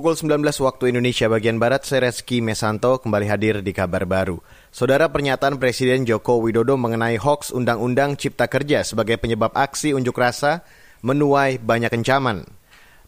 Pukul 19 waktu Indonesia bagian Barat, saya Reski Mesanto kembali hadir di kabar baru. Saudara pernyataan Presiden Joko Widodo mengenai hoax Undang-Undang Cipta Kerja sebagai penyebab aksi unjuk rasa menuai banyak ancaman.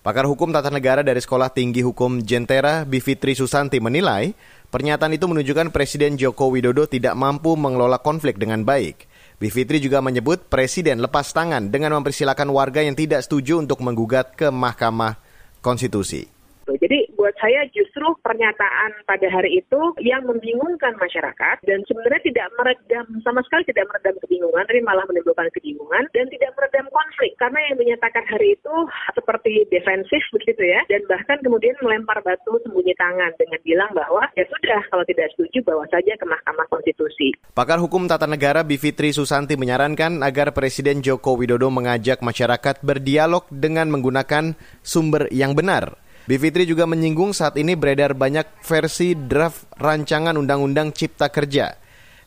Pakar hukum tata negara dari Sekolah Tinggi Hukum Jentera, Bivitri Susanti menilai, pernyataan itu menunjukkan Presiden Joko Widodo tidak mampu mengelola konflik dengan baik. Bivitri juga menyebut Presiden lepas tangan dengan mempersilahkan warga yang tidak setuju untuk menggugat ke Mahkamah Konstitusi. Jadi buat saya justru pernyataan pada hari itu yang membingungkan masyarakat dan sebenarnya tidak meredam sama sekali tidak meredam kebingungan, tapi malah menimbulkan kebingungan dan tidak meredam konflik karena yang menyatakan hari itu seperti defensif begitu ya dan bahkan kemudian melempar batu sembunyi tangan dengan bilang bahwa ya sudah kalau tidak setuju bawa saja ke Mahkamah Konstitusi. Pakar Hukum Tata Negara Bivitri Susanti menyarankan agar Presiden Joko Widodo mengajak masyarakat berdialog dengan menggunakan sumber yang benar. Bivitri juga menyinggung saat ini beredar banyak versi draft rancangan Undang-Undang Cipta Kerja.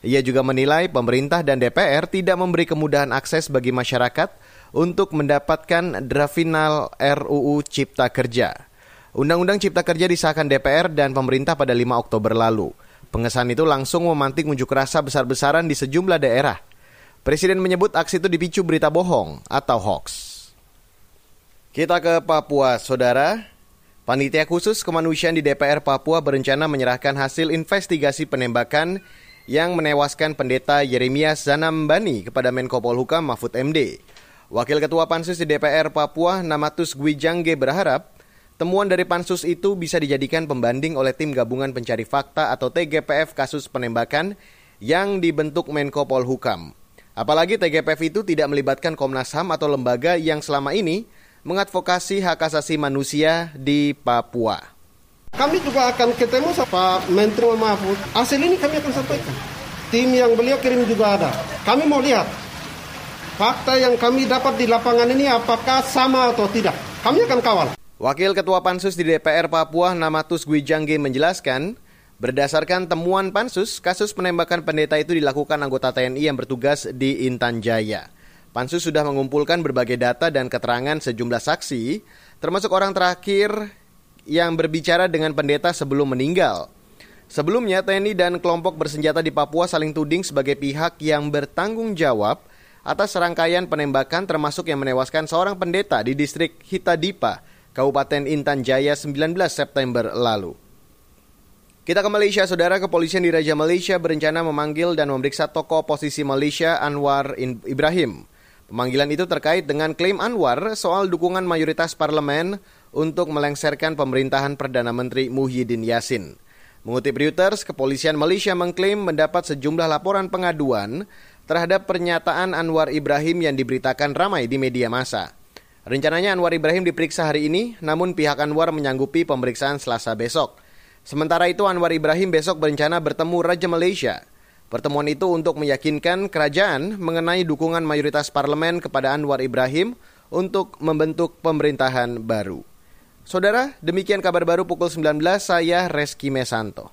Ia juga menilai pemerintah dan DPR tidak memberi kemudahan akses bagi masyarakat untuk mendapatkan draft final RUU Cipta Kerja. Undang-Undang Cipta Kerja disahkan DPR dan pemerintah pada 5 Oktober lalu. Pengesahan itu langsung memantik unjuk rasa besar-besaran di sejumlah daerah. Presiden menyebut aksi itu dipicu berita bohong atau hoax. Kita ke Papua, saudara. Panitia khusus kemanusiaan di DPR Papua berencana menyerahkan hasil investigasi penembakan yang menewaskan pendeta Yeremias Zanambani kepada Menko Polhukam Mahfud MD. Wakil Ketua Pansus di DPR Papua Namatus Gwijangge berharap temuan dari pansus itu bisa dijadikan pembanding oleh tim gabungan pencari fakta atau TGPF kasus penembakan yang dibentuk Menko Polhukam. Apalagi TGPF itu tidak melibatkan Komnas HAM atau lembaga yang selama ini mengadvokasi hak asasi manusia di Papua. Kami juga akan ketemu sama Menteri Mahfud. Hasil ini kami akan sampaikan. Tim yang beliau kirim juga ada. Kami mau lihat fakta yang kami dapat di lapangan ini apakah sama atau tidak. Kami akan kawal. Wakil Ketua Pansus di DPR Papua Namatus Gwijangge menjelaskan, berdasarkan temuan Pansus, kasus penembakan pendeta itu dilakukan anggota TNI yang bertugas di Intan Jaya. Pansus sudah mengumpulkan berbagai data dan keterangan sejumlah saksi, termasuk orang terakhir yang berbicara dengan pendeta sebelum meninggal. Sebelumnya, TNI dan kelompok bersenjata di Papua saling tuding sebagai pihak yang bertanggung jawab atas serangkaian penembakan termasuk yang menewaskan seorang pendeta di distrik Hitadipa, Kabupaten Intan Jaya 19 September lalu. Kita ke Malaysia, Saudara Kepolisian di Raja Malaysia berencana memanggil dan memeriksa tokoh oposisi Malaysia Anwar Ibrahim. Pemanggilan itu terkait dengan klaim Anwar soal dukungan mayoritas parlemen untuk melengsarkan pemerintahan Perdana Menteri Muhyiddin Yassin. Mengutip Reuters, kepolisian Malaysia mengklaim mendapat sejumlah laporan pengaduan terhadap pernyataan Anwar Ibrahim yang diberitakan ramai di media massa. Rencananya Anwar Ibrahim diperiksa hari ini, namun pihak Anwar menyanggupi pemeriksaan selasa besok. Sementara itu Anwar Ibrahim besok berencana bertemu Raja Malaysia. Pertemuan itu untuk meyakinkan kerajaan mengenai dukungan mayoritas parlemen kepada Anwar Ibrahim untuk membentuk pemerintahan baru. Saudara, demikian kabar baru pukul 19, saya Reski Mesanto.